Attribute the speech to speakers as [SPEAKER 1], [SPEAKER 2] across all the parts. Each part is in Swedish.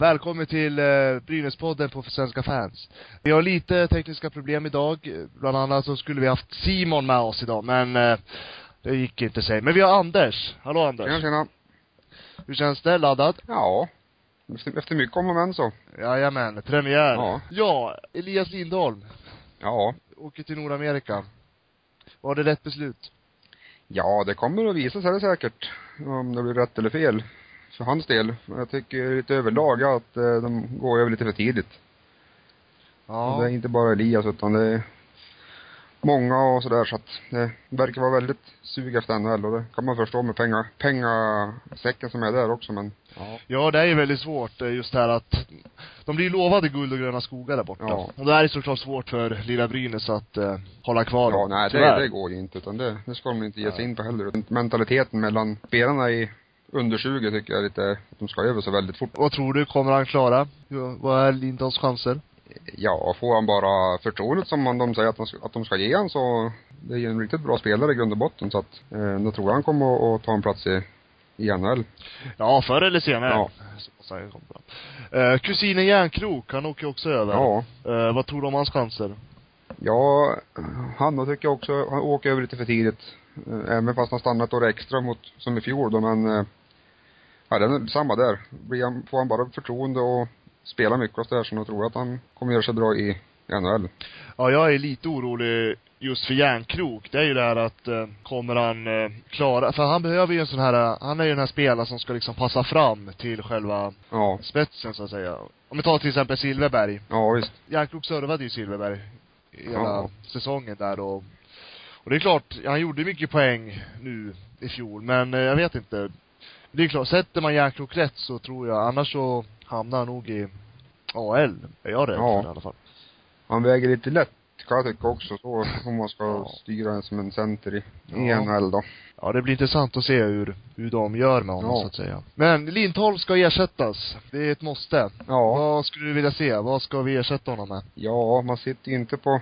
[SPEAKER 1] Välkommen till eh, Brynäspodden på svenska fans. Vi har lite tekniska problem idag. Bland annat så skulle vi haft Simon med oss idag, men eh, det gick inte sig. Men vi har Anders. Hallå Anders.
[SPEAKER 2] Tjena, tjena.
[SPEAKER 1] Hur känns det? Laddad?
[SPEAKER 2] Ja. Efter, efter mycket om och men så.
[SPEAKER 1] Jajamän, premiär.
[SPEAKER 2] Ja.
[SPEAKER 1] Ja, Elias Lindholm.
[SPEAKER 2] Ja.
[SPEAKER 1] Åker till Nordamerika. Var det rätt beslut?
[SPEAKER 2] Ja, det kommer att visa sig säkert. Om det blir rätt eller fel. För hans del. Jag tycker lite överlag att eh, de går över lite för tidigt.
[SPEAKER 1] Ja.
[SPEAKER 2] Det är inte bara Elias utan det är många och sådär så att det verkar vara väldigt sug efter NHL och det kan man förstå med pengar, pengasäcken som är där också men
[SPEAKER 1] Ja. ja, det är ju väldigt svårt eh, just det här att de blir ju lovade guld och gröna skogar där borta.
[SPEAKER 2] Ja.
[SPEAKER 1] Och då är det såklart svårt för lilla Brynäs att eh, hålla kvar
[SPEAKER 2] Ja, nej det, det går ju inte utan det, det ska de inte ge sig
[SPEAKER 1] Nej.
[SPEAKER 2] in på heller. Mentaliteten mellan spelarna i under 20 tycker jag lite, att de ska över så väldigt fort.
[SPEAKER 1] Vad tror du, kommer han klara? Vad är Lindholms chanser?
[SPEAKER 2] Ja, får han bara förtroendet som man, de säger att de, ska- att de ska ge han så, det är ju en riktigt bra spelare i grund och botten så att, eh, då tror jag han kommer att, ta en plats i, i NHL.
[SPEAKER 1] Ja, förr eller senare.
[SPEAKER 2] Ja.
[SPEAKER 1] Eh, kusinen Järnkrok, han åker också över.
[SPEAKER 2] Ja.
[SPEAKER 1] Eh, vad tror du om hans chanser?
[SPEAKER 2] Ja, han då tycker jag också, han åker över lite för tidigt. Eh, Även fast han stannat år extra mot, som i fjol då, men, eh, ja det är samma där. Blir han, får han bara förtroende och spela mycket och sådär så då tror jag att han kommer göra sig bra i NHL.
[SPEAKER 1] Ja, jag är lite orolig just för Järnkrok. Det är ju det här att, eh, kommer han eh, klara, för han behöver ju en sån här, eh, han är ju den här spelaren som ska liksom passa fram till själva
[SPEAKER 2] Ja,
[SPEAKER 1] spetsen så att säga. Om vi tar till exempel Silverberg.
[SPEAKER 2] ja visst.
[SPEAKER 1] Järnkrok servade ju Silverberg hela
[SPEAKER 2] Ja.
[SPEAKER 1] säsongen där och och det är klart, han gjorde mycket poäng nu i fjol, men eh, jag vet inte. Det är klart, sätter man Järnkrok rätt så tror jag, annars så hamnar han nog i AL, är jag rädd
[SPEAKER 2] Ja.
[SPEAKER 1] för i alla fall.
[SPEAKER 2] Han väger lite lätt kan jag tycka också så, om man ska
[SPEAKER 1] Ja.
[SPEAKER 2] styra en som en center i,
[SPEAKER 1] Ja.
[SPEAKER 2] NHL då.
[SPEAKER 1] Ja, det blir intressant att se hur, hur de gör med honom
[SPEAKER 2] Ja.
[SPEAKER 1] så att säga. Men Lindholm ska ersättas. Det är ett måste.
[SPEAKER 2] Ja.
[SPEAKER 1] Vad skulle du vilja se? Vad ska vi ersätta honom med?
[SPEAKER 2] Ja, man sitter ju inte på,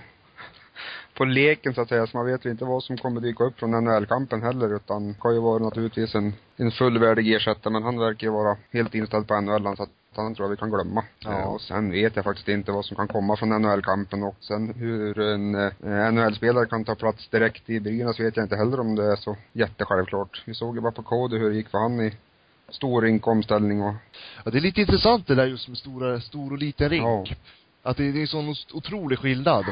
[SPEAKER 2] på leken så att säga, så man vet ju inte vad som kommer dyka upp från NHL-kampen heller, utan kan ju vara naturligtvis en, en fullvärdig ersättare, men han verkar ju vara helt inställd på NHL, så att han tror jag vi kan glömma.
[SPEAKER 1] Ja.
[SPEAKER 2] Eh, och sen vet jag faktiskt inte vad som kan komma från NHL-kampen och sen hur en eh, NHL-spelare kan ta plats direkt i Brynäs vet jag inte heller om det är så jättesjälvklart. Vi såg ju bara på Cody hur det gick för han i stor inkomstställning och,
[SPEAKER 1] Ja, det är lite intressant det där just med stora, stor och liten rink.
[SPEAKER 2] ja.
[SPEAKER 1] Att det, det är en sån otrolig skillnad.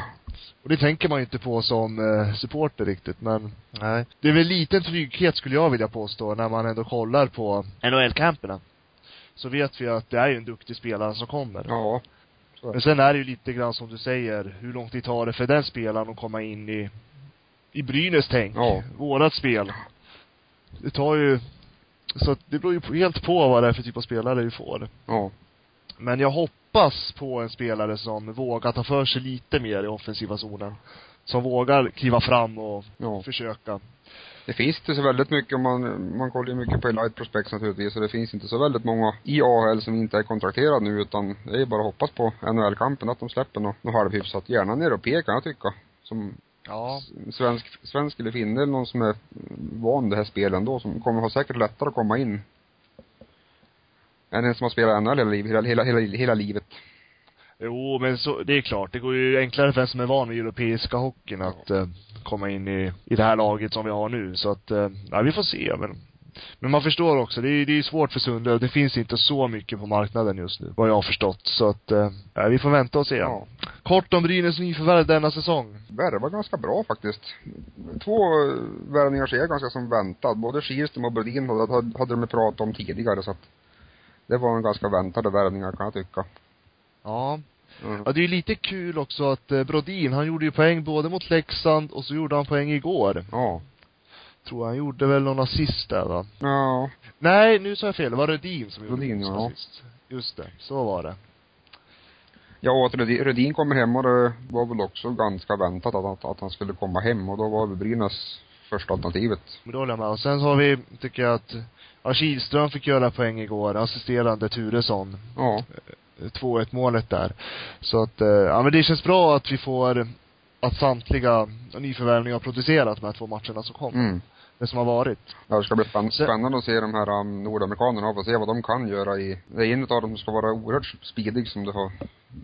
[SPEAKER 1] Och det tänker man ju inte på som eh, supporter riktigt, men nej. Det är väl liten trygghet skulle jag vilja påstå, när man ändå kollar på NHL-camperna. Så vet vi att det är ju en duktig spelare som kommer.
[SPEAKER 2] Ja. Så.
[SPEAKER 1] Men sen är det ju lite grann som du säger, hur lång tid tar det för den spelaren att komma in i, i Brynäs tänk.
[SPEAKER 2] Ja.
[SPEAKER 1] Vårat spel. Det tar ju, så det beror ju helt på vad det är för typ av spelare vi får.
[SPEAKER 2] Ja.
[SPEAKER 1] Men jag hoppas på en spelare som vågar ta för sig lite mer i offensiva zonen. Som vågar kliva fram och
[SPEAKER 2] Ja.
[SPEAKER 1] försöka.
[SPEAKER 2] Det finns inte så väldigt mycket, om man, man kollar ju mycket på Elite Prospects naturligtvis, och det finns inte så väldigt många i AHL som inte är kontrakterade nu, utan det är ju bara att hoppas på NHL-kampen, att de släpper något, något halvhyfsat. Gärna en europé kan jag tycka. Som
[SPEAKER 1] Ja.
[SPEAKER 2] svensk, svensk eller finne, någon som är van det här spelet ändå, som kommer ha säkert lättare att komma in. Än en som har spelat NHL hela, hela, hela, hela, hela livet.
[SPEAKER 1] Jo, men så, det är klart. Det går ju enklare för en som är van vid europeiska hockeyn att eh, komma in i, i det här laget som vi har nu. Så att, eh, ja, vi får se. Men, men man förstår också, det är, det är svårt för Sunde det finns inte så mycket på marknaden just nu, vad jag har förstått. Så att, eh, vi får vänta och se.
[SPEAKER 2] Ja.
[SPEAKER 1] Kort om Brynäs nyförvärv denna säsong.
[SPEAKER 2] Värva ganska bra faktiskt. Två eh, värvningar ser jag ganska som väntat. Både Kihlström och Brodin hade, hade de pratat om tidigare så att det var en ganska väntade värvningar kan jag tycka.
[SPEAKER 1] Ja.
[SPEAKER 2] Mm.
[SPEAKER 1] Ja, det är ju lite kul också att eh, Brodin, han gjorde ju poäng både mot Leksand och så gjorde han poäng igår.
[SPEAKER 2] Ja.
[SPEAKER 1] Tror han gjorde väl någon assist där va?
[SPEAKER 2] Ja.
[SPEAKER 1] Nej, nu sa jag fel. Det var Rödin som gjorde
[SPEAKER 2] Rödin, ja.
[SPEAKER 1] assist. Just det, så var det.
[SPEAKER 2] Ja, och att Rödin, Rödin kommer hem och det var väl också ganska väntat att, att, att han skulle komma hem och då var väl Brynäs första alternativet.
[SPEAKER 1] Men det håller jag med. Och sen så har vi, tycker jag att, ja, Kihlström fick göra poäng igår, assisterande Turesson.
[SPEAKER 2] Ja.
[SPEAKER 1] 2-1 målet där. Så att, eh, ja men det känns bra att vi får, att samtliga nyförvärvningar har producerat de här två matcherna som kom.
[SPEAKER 2] Mm.
[SPEAKER 1] det som har varit.
[SPEAKER 2] Ja, det ska bli spänn- spännande att se de här um, nordamerikanerna och se vad de kan göra i, det är en av dem som ska vara oerhört speedig som det har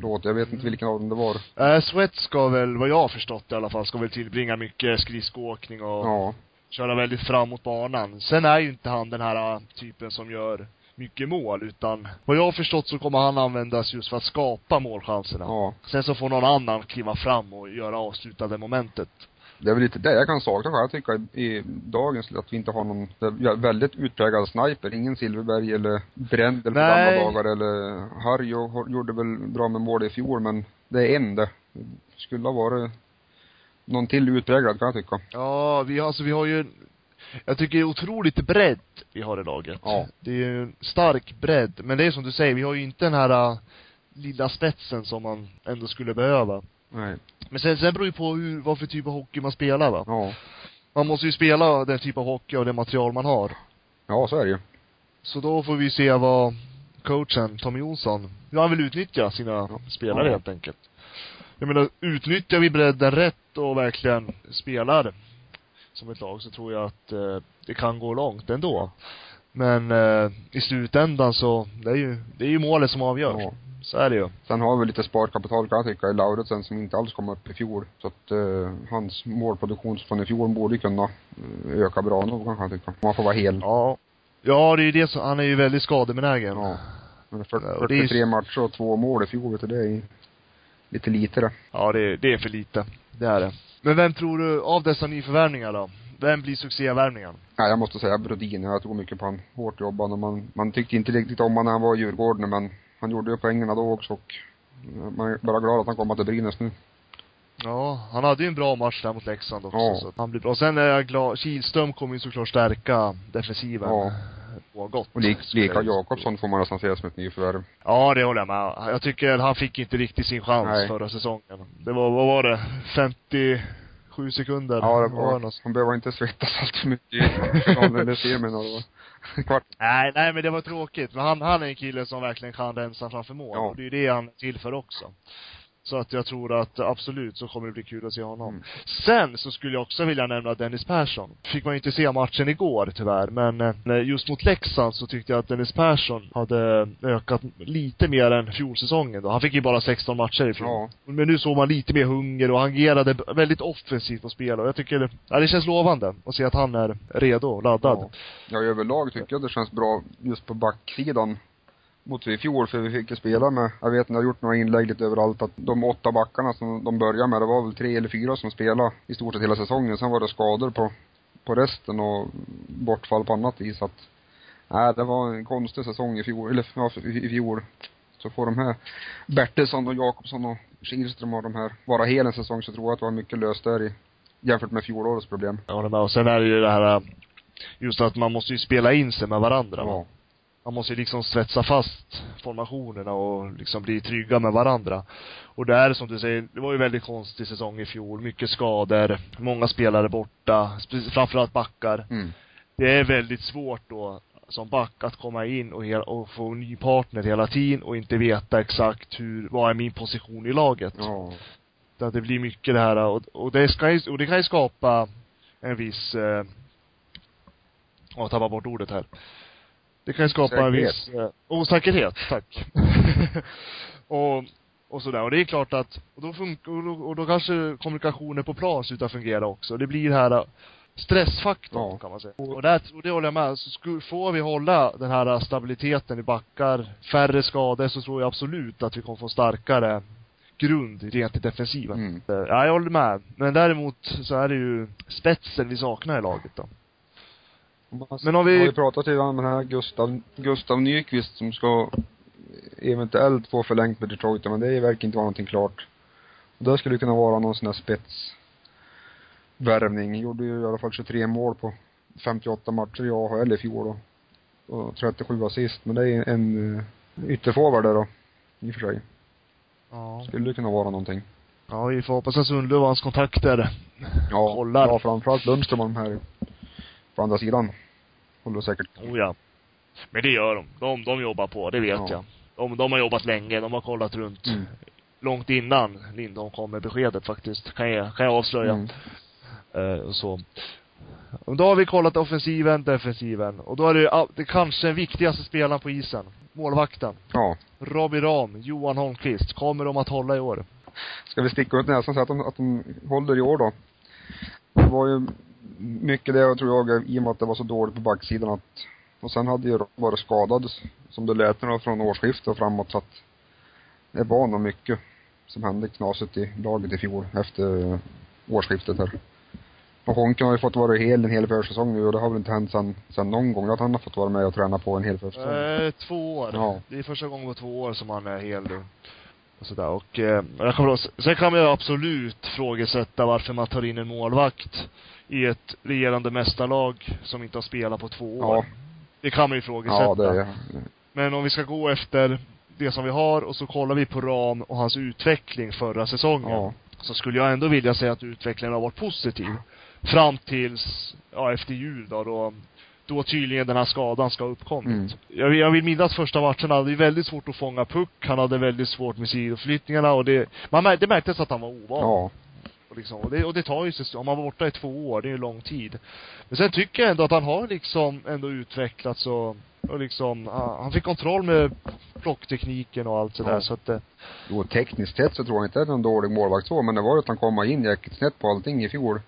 [SPEAKER 2] låtit. Jag vet inte vilken av dem det var.
[SPEAKER 1] Äh, Sweat ska väl, vad jag har förstått i alla fall, ska väl tillbringa mycket skridskoåkning och
[SPEAKER 2] Ja.
[SPEAKER 1] Köra väldigt fram mot banan. Sen är ju inte han den här äh, typen som gör mycket mål, utan vad jag har förstått så kommer han användas just för att skapa målchanserna.
[SPEAKER 2] Ja.
[SPEAKER 1] Sen så får någon annan kliva fram och göra avslutande momentet.
[SPEAKER 2] Det är väl lite det jag kan sakna jag tycker i, i dagens, att vi inte har någon väldigt utpräglad sniper. Ingen Silverberg eller Brändel på gamla dagar eller Harjo har- gjorde väl bra med mål i fjol men det är en det. Skulle ha varit någon till utpräglad kan jag tycka.
[SPEAKER 1] Ja, vi har, alltså vi har ju jag tycker det är otroligt bredd vi har i laget.
[SPEAKER 2] Ja.
[SPEAKER 1] Det är ju en stark bredd. Men det är som du säger, vi har ju inte den här äh, lilla spetsen som man ändå skulle behöva.
[SPEAKER 2] Nej.
[SPEAKER 1] Men sen, sen beror ju på hur, vad för typ av hockey man spelar va.
[SPEAKER 2] Ja.
[SPEAKER 1] Man måste ju spela den typ av hockey och det material man har.
[SPEAKER 2] Ja, så är det ju.
[SPEAKER 1] Så då får vi se vad coachen, Tommy Jonsson, hur han vill utnyttja sina spelare
[SPEAKER 2] Ja.
[SPEAKER 1] helt enkelt. Jag menar, utnyttjar vi bredden rätt och verkligen spelar som ett lag så tror jag att eh, det kan gå långt ändå. Men eh, i slutändan så, det är ju, det är ju målet som avgör.
[SPEAKER 2] Ja.
[SPEAKER 1] Så är det ju.
[SPEAKER 2] Sen har vi lite sparkapital kan jag tycka i Lauritsen som inte alls kom upp i fjol. Så att eh, hans målproduktion från i fjol borde kunna eh, öka bra nog kan jag tycka. Om han får vara hel.
[SPEAKER 1] Ja. Ja, det är ju det som, han är ju väldigt skadebenägen.
[SPEAKER 2] Ja. Men 40,
[SPEAKER 1] Ja, ju-
[SPEAKER 2] 43 matcher och två mål i fjol, vet du, det är lite lite det.
[SPEAKER 1] Ja, det, det är för lite. Det är det. Men vem tror du, av dessa nyförvärvningar då? Vem blir succévärvningen?
[SPEAKER 2] Nej, jag måste säga Brodin. Jag tror mycket på han. Hårt jobbande. Man, man tyckte inte riktigt om honom när han var i Djurgården, men han gjorde ju poängerna då också och eh, man är bara glad att han kommer till Brynäs nu.
[SPEAKER 1] Ja, han hade ju en bra match där mot Leksand också,
[SPEAKER 2] Ja.
[SPEAKER 1] så han blir bra. Och sen är jag glad, Kihlström kommer ju såklart stärka defensiven.
[SPEAKER 2] Ja.
[SPEAKER 1] På gott.
[SPEAKER 2] Och lik, lika Jakobsson får man nästan säga som ett nyförvärv.
[SPEAKER 1] Ja, det håller jag med. Jag tycker han fick inte riktigt sin chans
[SPEAKER 2] Nej.
[SPEAKER 1] förra säsongen. Det var, vad var det? 57 sekunder?
[SPEAKER 2] Ja, det var,
[SPEAKER 1] något?
[SPEAKER 2] han behöver inte svettas allt för mycket i finalen eller semin. var Kvart.
[SPEAKER 1] Nej, nej men det var tråkigt. Men han, han är en kille som verkligen kan rensa framför mål.
[SPEAKER 2] Ja.
[SPEAKER 1] Och det är ju det han är till för också. Så att jag tror att absolut så kommer det bli kul att se honom.
[SPEAKER 2] Mm.
[SPEAKER 1] Sen så skulle jag också vilja nämna Dennis Persson. Fick man ju inte se matchen igår tyvärr, men eh, just mot Leksand så tyckte jag att Dennis Persson hade ökat lite mer än fjolsäsongen då. Han fick ju bara 16 matcher i fjol.
[SPEAKER 2] Ja.
[SPEAKER 1] Men nu såg man lite mer hunger och han agerade väldigt offensivt på spel och jag tycker, ja det känns lovande att se att han är redo och laddad.
[SPEAKER 2] Ja. ja, överlag tycker jag det känns bra just på backsidan mot i fjol, för vi fick ju spela med, jag vet ni har gjort några inlägg lite överallt, att de åtta backarna som de började med, det var väl tre eller fyra som spelade i stort sett hela säsongen. Sen var det skador på, på resten och bortfall på annat vis. Att, nej, det var en konstig säsong i fjol, eller ja, i, fjol. Så får de här Bertilsson och Jakobsson och Kihlström och de här vara hel en säsong så tror jag att det var mycket löst där i, jämfört med fjolårets problem.
[SPEAKER 1] Jag håller med. Och sen är det ju det här, just att man måste ju spela in sig med varandra.
[SPEAKER 2] Ja.
[SPEAKER 1] Man måste ju liksom svetsa fast formationerna och liksom bli trygga med varandra. Och det är som du säger, det var ju väldigt konstig säsong i fjol. Mycket skador, många spelare borta, framförallt backar.
[SPEAKER 2] Mm.
[SPEAKER 1] Det är väldigt svårt då som back att komma in och, hela, och få en ny partner hela tiden och inte veta exakt hur, vad är min position i laget.
[SPEAKER 2] Ja.
[SPEAKER 1] Så att det blir mycket det här och, och det ska ju, och det kan ju skapa en viss, eh, jag tappar bort ordet här. Det kan ju skapa en viss, eh, osäkerhet, tack. och, och sådär. Och det är klart att, och då funkar, och då, och då kanske kommunikationen på plan slutar fungera också. Det blir det här eh, stressfaktorn
[SPEAKER 2] Ja.
[SPEAKER 1] kan man säga. Och där, och det håller jag med. Så får vi hålla den här eh, stabiliteten i backar, färre skador, så tror jag absolut att vi kommer få starkare grund rent i defensiven.
[SPEAKER 2] Mm.
[SPEAKER 1] Eh, Ja, jag håller med. Men däremot så är det ju spetsen vi saknar i laget då. Men om vi-
[SPEAKER 2] har ju pratat lite om den här Gustav, Gustav Nyqvist som ska eventuellt få förlängt med Detroit, men det verkar inte vara någonting klart. Och det skulle kunna vara någon sån här spetsvärvning. Gjorde ju i alla fall 23 mål på 58 matcher i AHL i fjol då. Och 37 assist, men det är en uh, ytterforward där då. I och för sig.
[SPEAKER 1] Ja.
[SPEAKER 2] Skulle kunna vara någonting.
[SPEAKER 1] Ja, vi får hoppas att Sundlöv och hans kontakter
[SPEAKER 2] Ja,
[SPEAKER 1] Kollar.
[SPEAKER 2] ja framförallt Lundström och de här på andra sidan. Håller säkert.
[SPEAKER 1] Oh ja. Men det gör de. De, de jobbar på, det vet
[SPEAKER 2] Ja.
[SPEAKER 1] jag. De, de har jobbat länge, de har kollat runt.
[SPEAKER 2] Mm.
[SPEAKER 1] Långt innan Lindholm kom med beskedet faktiskt, kan jag, kan jag avslöja.
[SPEAKER 2] Mm.
[SPEAKER 1] Och så. Och då har vi kollat offensiven, defensiven. Och då är det, det kanske den viktigaste spelaren på isen. Målvakten.
[SPEAKER 2] Ja.
[SPEAKER 1] Robbie Ram, Johan Holmqvist. Kommer de att hålla i år?
[SPEAKER 2] Ska vi sticka ut näsan och säga att de, att de håller i år då? Det var ju mycket det tror jag, i och med att det var så dåligt på backsidan att, och sen hade ju varit skadad, som det lät nu från årsskiftet och framåt så att det var nog mycket som hände knasigt i laget i fjol efter årsskiftet här. Och Honken har ju fått vara hel en hel försäsong nu och det har väl inte hänt sen, sen någon gång att han har fått vara med och träna på en hel försäsong.
[SPEAKER 1] Eh, två år.
[SPEAKER 2] Ja.
[SPEAKER 1] Det är första gången på två år som han är hel nu. Och sådär. Och, eh, jag ihåg, sen kan man ju absolut frågesätta varför man tar in en målvakt i ett regerande mästarlag som inte har spelat på två år.
[SPEAKER 2] Ja.
[SPEAKER 1] Det kan man ju ifrågasätta.
[SPEAKER 2] Ja, det är,
[SPEAKER 1] Men om vi ska gå efter det som vi har och så kollar vi på Ram och hans utveckling förra säsongen.
[SPEAKER 2] ja.
[SPEAKER 1] Så skulle jag ändå vilja säga att utvecklingen har varit positiv. Fram tills, ja efter jul då, då, då tydligen den här skadan ska ha uppkommit.
[SPEAKER 2] Mm.
[SPEAKER 1] Jag, jag vill minnas första matchen, han hade väldigt svårt att fånga puck, han hade väldigt svårt med sidoflyttningarna och det, man mär, det märktes att han var ovan.
[SPEAKER 2] Ja.
[SPEAKER 1] Och, liksom, och, det, och det tar ju sig, om man var borta i två år, det är ju lång tid. Men sen tycker jag ändå att han har liksom ändå utvecklats och, och liksom, ah, han fick kontroll med plocktekniken och allt sådär
[SPEAKER 2] Ja.
[SPEAKER 1] så att det,
[SPEAKER 2] Jo, tekniskt sett så tror jag inte att det är någon dålig målvakt så, men det var ju att han kom in jäkligt snett på allting i fjol.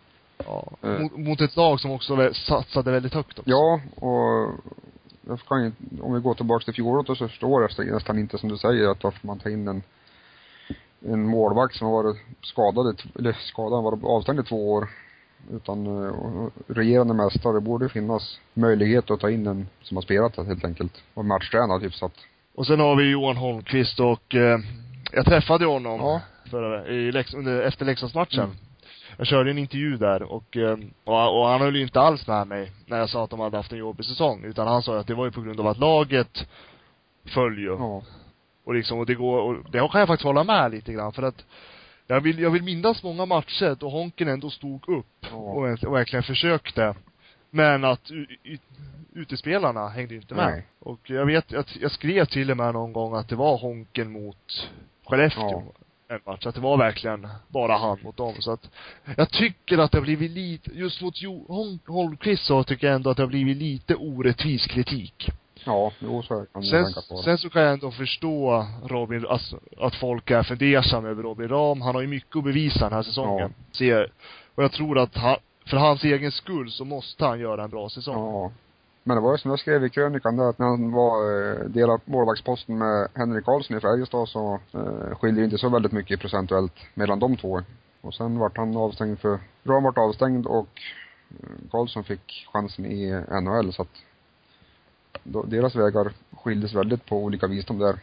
[SPEAKER 1] Ja,
[SPEAKER 2] Eh.
[SPEAKER 1] mot, mot ett lag som också satsade väldigt högt också.
[SPEAKER 2] Ja, och jag kan ju, om vi går tillbaks till fjolåret så förstår jag nästan inte som du säger att varför man tar in en en målvakt som har varit skadad, eller skadad, varit avstängd i två år. Utan och regerande mästare, det borde finnas möjlighet att ta in en som har spelat det helt enkelt. Och matchtränad hyfsat.
[SPEAKER 1] Och sen har vi Johan Holmqvist och eh, jag träffade honom
[SPEAKER 2] Ja.
[SPEAKER 1] förra, i Lex, under, efter Leksandsmatchen.
[SPEAKER 2] Mm.
[SPEAKER 1] Jag körde en intervju där och, eh, och, och han höll ju inte alls med mig när jag sa att de hade haft en jobbig säsong. Utan han sa att det var ju på grund av att laget föll ju.
[SPEAKER 2] Ja.
[SPEAKER 1] Och liksom, och det går, och det kan jag faktiskt hålla med lite grann för att jag vill, jag vill minnas många matcher då Honken ändå stod upp
[SPEAKER 2] Ja.
[SPEAKER 1] och, och verkligen försökte. Men att utespelarna hängde inte med.
[SPEAKER 2] Nej.
[SPEAKER 1] Och jag vet att jag skrev till och med någon gång att det var Honken mot Skellefteå. En match. Att det var verkligen bara han mot dem. Så att jag tycker att det har blivit lite, just mot jo, Hon, Holmqvist så tycker jag ändå att det har blivit lite orättvis kritik.
[SPEAKER 2] Ja, jo så kan man
[SPEAKER 1] Sen,
[SPEAKER 2] tänka på det.
[SPEAKER 1] sen så kan jag ändå förstå Robin, alltså, att folk är fundersamma över Robin Ram. Han har ju mycket att bevisa den här säsongen. Ser, och jag tror att han, för hans egen skull så måste han göra en bra säsong.
[SPEAKER 2] Ja. Men det var ju som jag skrev i krönikan där, att när han var, eh, delad målvaktsposten med Henrik Karlsson i Färjestad så eh, skiljer det inte så väldigt mycket procentuellt mellan de två. Och sen vart han avstängd för, Ram vart avstängd och eh, Karlsson fick chansen i NHL så att då, deras vägar skildes väldigt på olika vis de där.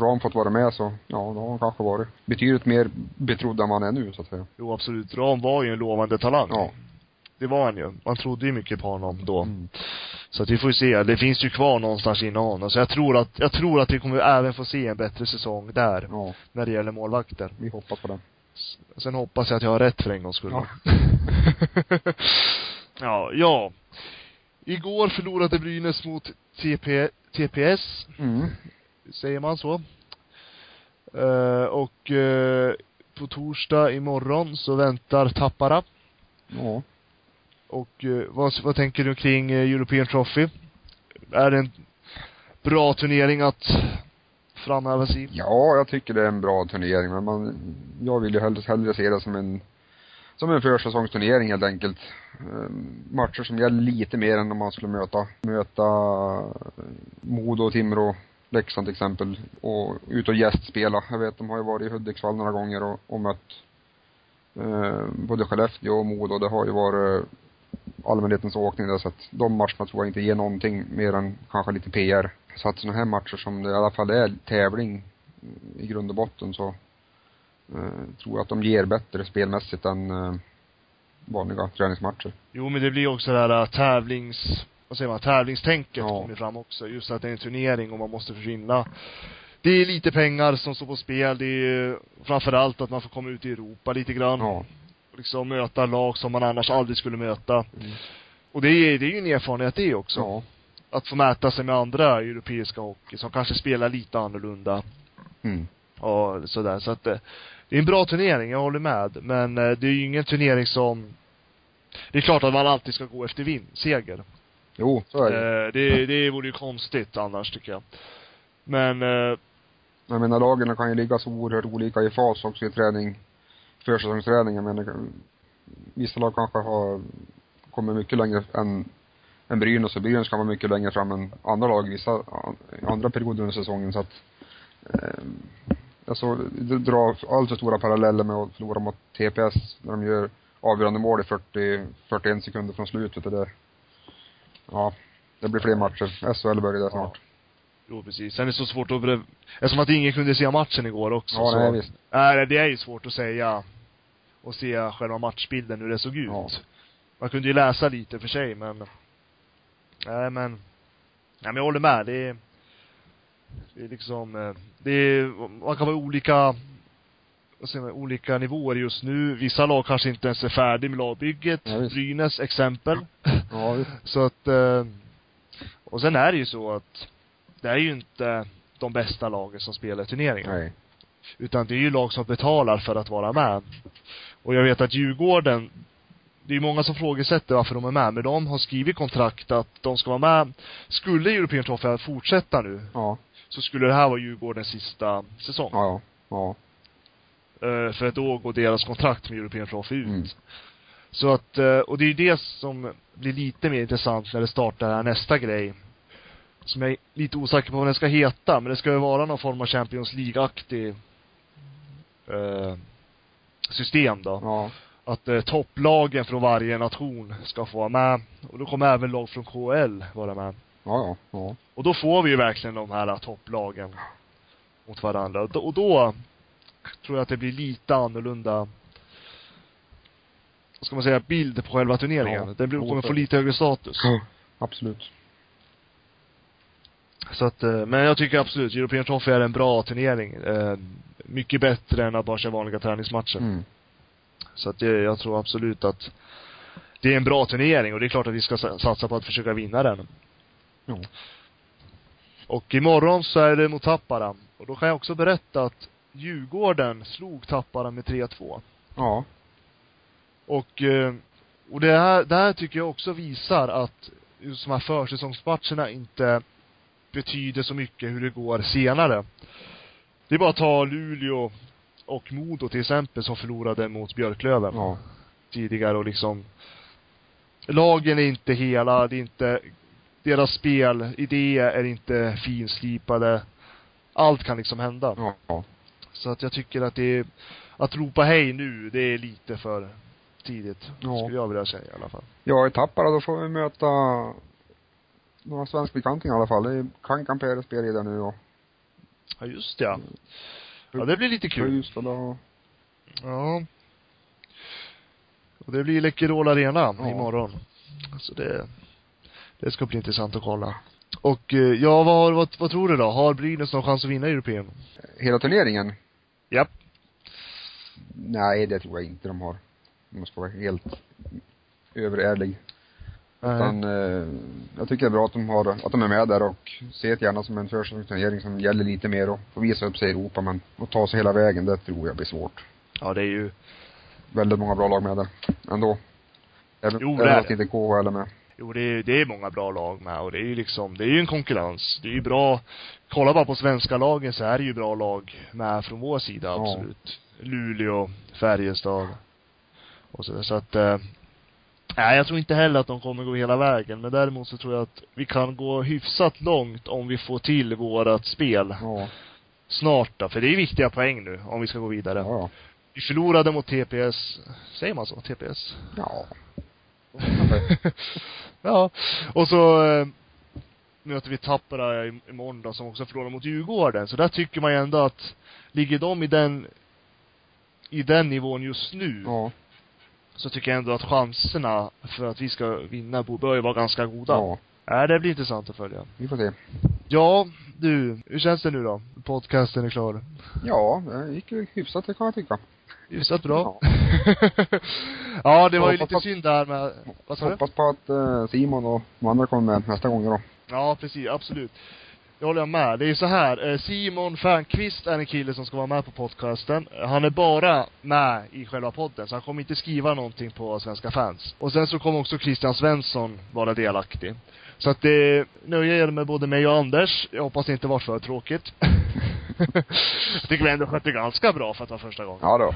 [SPEAKER 2] Ram fått vara med så, ja, då har han kanske varit betydligt mer betrodd än vad han är nu så att säga.
[SPEAKER 1] Jo absolut. Ram var ju en lovande talang.
[SPEAKER 2] Ja.
[SPEAKER 1] Det var han ju. Man trodde ju mycket på honom då.
[SPEAKER 2] Mm.
[SPEAKER 1] Så att vi får ju se. Det finns ju kvar någonstans inom honom. Så jag tror att, jag tror att vi kommer även få se en bättre säsong där.
[SPEAKER 2] Ja,
[SPEAKER 1] När det gäller målvakter.
[SPEAKER 2] vi hoppas på det.
[SPEAKER 1] S- Sen hoppas jag att jag har rätt för en gångs skull.
[SPEAKER 2] Ja.
[SPEAKER 1] ja, ja. Igår förlorade Brynäs mot TP, TPS.
[SPEAKER 2] Mm.
[SPEAKER 1] Säger man så? Eh, och eh, på torsdag imorgon så väntar Tappara.
[SPEAKER 2] Ja.
[SPEAKER 1] Och eh, vad, vad tänker du kring eh, European Trophy? Är det en bra turnering att framhäva sig i?
[SPEAKER 2] Ja, jag tycker det är en bra turnering, men man, jag vill ju hellre, hellre se det som en, som en försäsongsturnering helt enkelt. Ehm, matcher som gäller lite mer än om man skulle möta, möta eh, Modo, Timrå, Leksand till exempel och ut och gästspela. Jag vet, de har ju varit i Hudiksvall några gånger och, och mött eh, både Skellefteå och Modo. Det har ju varit allmänhetens åkning där, så att de matcherna tror jag inte ger någonting mer än kanske lite PR. Så att sådana här matcher som det i alla fall är tävling i grund och botten så eh, tror jag att de ger bättre spelmässigt än eh, vanliga träningsmatcher.
[SPEAKER 1] Jo, men det blir också det här äh, tävlings, vad säger man, tävlingstänket
[SPEAKER 2] Ja.
[SPEAKER 1] kommer fram också. Just att det är en turnering och man måste försvinna. Det är lite pengar som står på spel. Det är framförallt att man får komma ut i Europa lite grann.
[SPEAKER 2] Ja.
[SPEAKER 1] Liksom möta lag som man annars aldrig skulle möta.
[SPEAKER 2] Mm.
[SPEAKER 1] Och det är, det är ju en erfarenhet det också.
[SPEAKER 2] Ja.
[SPEAKER 1] Att få mäta sig med andra europeiska hockey som kanske spelar lite annorlunda.
[SPEAKER 2] Mm.
[SPEAKER 1] och sådär. Så att eh, det är en bra turnering, jag håller med. Men eh, det är ju ingen turnering som det är klart att man alltid ska gå efter vinn, seger.
[SPEAKER 2] Jo, så är det.
[SPEAKER 1] Eh, det, det vore ju konstigt annars tycker jag. Men, eh,
[SPEAKER 2] Jag menar lagen kan ju ligga så oerhört olika i fas också i träning, försäsongsträning. Jag menar, vissa lag kanske har kommit mycket längre än, än Brynäs och Brynäs kan vara mycket längre fram än andra lag vissa, andra perioder under säsongen så att eh, alltså, det drar alltför stora paralleller med att förlora mot TPS när de gör avgörande mål i 40, 41 sekunder från slutet. Det där, ja, det blir fler matcher. SHL börjar där snart.
[SPEAKER 1] jo precis. Sen är det så svårt att, eftersom att ingen kunde se matchen igår också
[SPEAKER 2] Ja,
[SPEAKER 1] så,
[SPEAKER 2] nej, visst.
[SPEAKER 1] Nej, det är ju svårt att säga och se själva matchbilden hur det såg ut.
[SPEAKER 2] Ja.
[SPEAKER 1] Man kunde ju läsa lite för sig men, nej men, nej men jag håller med. Det är, det är liksom, eh, det är, man kan vara olika, vad säger man, olika nivåer just nu. Vissa lag kanske inte ens är färdiga med lagbygget.
[SPEAKER 2] Ja, visst.
[SPEAKER 1] Brynäs, exempel.
[SPEAKER 2] Ja, visst.
[SPEAKER 1] Så att, eh, och sen är det ju så att det är ju inte de bästa lagen som spelar turneringen.
[SPEAKER 2] Nej.
[SPEAKER 1] Utan det är ju lag som betalar för att vara med. Och jag vet att Djurgården, det är många som frågesätter varför de är med, men de har skrivit kontrakt att de ska vara med. Skulle European Trophy fortsätta nu,
[SPEAKER 2] Ja.
[SPEAKER 1] så skulle det här vara Djurgårdens sista säsong.
[SPEAKER 2] Ja, ja.
[SPEAKER 1] Eh, För att då går deras kontrakt med European Trophy ut.
[SPEAKER 2] Mm.
[SPEAKER 1] Så att, eh, och det är ju det som blir lite mer intressant när det startar här nästa grej. Som jag är lite osäker på vad den ska heta, men det ska ju vara någon form av Champions League-aktig eh, system då.
[SPEAKER 2] Ja.
[SPEAKER 1] Att eh, topplagen från varje nation ska få vara med. Och då kommer även lag från KL vara med.
[SPEAKER 2] Ja, ja. Ja.
[SPEAKER 1] Och då får vi ju verkligen de här topplagen mot varandra. Och då, och då tror jag att det blir lite annorlunda vad ska man säga, bild på själva turneringen.
[SPEAKER 2] Ja.
[SPEAKER 1] Den blir, kommer få lite högre status.
[SPEAKER 2] Absolut.
[SPEAKER 1] Så att, eh, men jag tycker absolut, European Trophy är en bra turnering. Mycket bättre än att bara köra vanliga träningsmatcher.
[SPEAKER 2] Mm.
[SPEAKER 1] Så att det, jag tror absolut att det är en bra turnering och det är klart att vi ska sa- satsa på att försöka vinna den.
[SPEAKER 2] Jo.
[SPEAKER 1] Och imorgon så är det mot Tappara. Och då kan jag också berätta att Djurgården slog Tappara med 3-2.
[SPEAKER 2] Ja.
[SPEAKER 1] Och, eh, och det här, det här tycker jag också visar att just de här försäsongsmatcherna inte betyder så mycket hur det går senare. Det är bara att ta Luleå och Modo till exempel som förlorade mot Björklöven
[SPEAKER 2] Ja.
[SPEAKER 1] tidigare och liksom lagen är inte hela, det är inte deras spel, idéer är inte finslipade. Allt kan liksom hända.
[SPEAKER 2] Ja.
[SPEAKER 1] Så att jag tycker att det är, att ropa hej nu, det är lite för tidigt.
[SPEAKER 2] Ja.
[SPEAKER 1] Skulle jag vilja säga i alla fall.
[SPEAKER 2] Ja, i Tappara då får vi möta några svenskbekantingar i alla fall. Det är Kankan Pérez spelar där nu och
[SPEAKER 1] Ja, just ja. Ja, det blir lite kul.
[SPEAKER 2] Och
[SPEAKER 1] Ja. Och det blir Läkerol Arena
[SPEAKER 2] Ja.
[SPEAKER 1] imorgon. Så det, det ska bli intressant att kolla. Och eh, ja, vad, vad, vad tror du då? Har Brynäs någon chans att vinna European?
[SPEAKER 2] hela turneringen.
[SPEAKER 1] Japp.
[SPEAKER 2] Nej, det tror jag inte de har. Om jag ska vara helt överärlig.
[SPEAKER 1] Nej.
[SPEAKER 2] Utan, eh, jag tycker det är bra att de har, att de är med där och ser det gärna som en försäsongsturnering som gäller lite mer och får visa upp sig i Europa men att ta sig hela vägen, det tror jag blir svårt.
[SPEAKER 1] Ja, det är ju,
[SPEAKER 2] Väldigt många bra lag med där, ändå. Även,
[SPEAKER 1] Jo,
[SPEAKER 2] även att inte KHL är med.
[SPEAKER 1] jo det är, det är många bra lag med och det är ju liksom, det är ju en konkurrens. Det är ju bra, kolla bara på svenska lagen så är det ju bra lag med från vår sida,
[SPEAKER 2] Ja.
[SPEAKER 1] absolut. Luleå, Färjestad och så, så att eh, Nej, jag tror inte heller att de kommer gå hela vägen, men däremot så tror jag att vi kan gå hyfsat långt om vi får till vårat spel
[SPEAKER 2] Ja,
[SPEAKER 1] snart då, för det är viktiga poäng nu om vi ska gå vidare.
[SPEAKER 2] ja,
[SPEAKER 1] Vi förlorade mot TPS, säger man så? TPS?
[SPEAKER 2] ja.
[SPEAKER 1] ja. Och så eh, möter vi Tappara i- imorgon då, som också förlorar mot Djurgården. Så där tycker man ju ändå att, ligger de i den, i den nivån just nu,
[SPEAKER 2] Ja,
[SPEAKER 1] så tycker jag ändå att chanserna för att vi ska vinna bör ju vara ganska goda.
[SPEAKER 2] ja.
[SPEAKER 1] Ja, det blir intressant att följa.
[SPEAKER 2] Vi får se.
[SPEAKER 1] Ja, du, hur känns det nu då? Podcasten är klar.
[SPEAKER 2] Ja, det gick ju hyfsat det kan jag tycka.
[SPEAKER 1] Hyfsat bra. Ja. det var ju
[SPEAKER 2] Ja,
[SPEAKER 1] lite
[SPEAKER 2] fast-
[SPEAKER 1] synd där med, vad sa du?
[SPEAKER 2] Hoppas på att eh, Simon och de andra kommer med nästa gång då.
[SPEAKER 1] Ja, precis, absolut. Det håller jag med. Det är så här, eh, Simon Fernqvist är en kille som ska vara med på podcasten. Han är bara med i själva podden, så han kommer inte skriva någonting på Svenska fans. Och sen så kommer också Christian Svensson vara delaktig. Så att det nöjer er med både mig och Anders. Jag hoppas det inte var för tråkigt. jag tycker vi ändå skötte ganska bra för att vara första gången.
[SPEAKER 2] Ja då.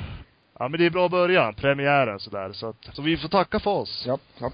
[SPEAKER 1] Ja men det är bra början, premiären sådär. Så att, så vi får tacka för oss.
[SPEAKER 2] Ja, ja.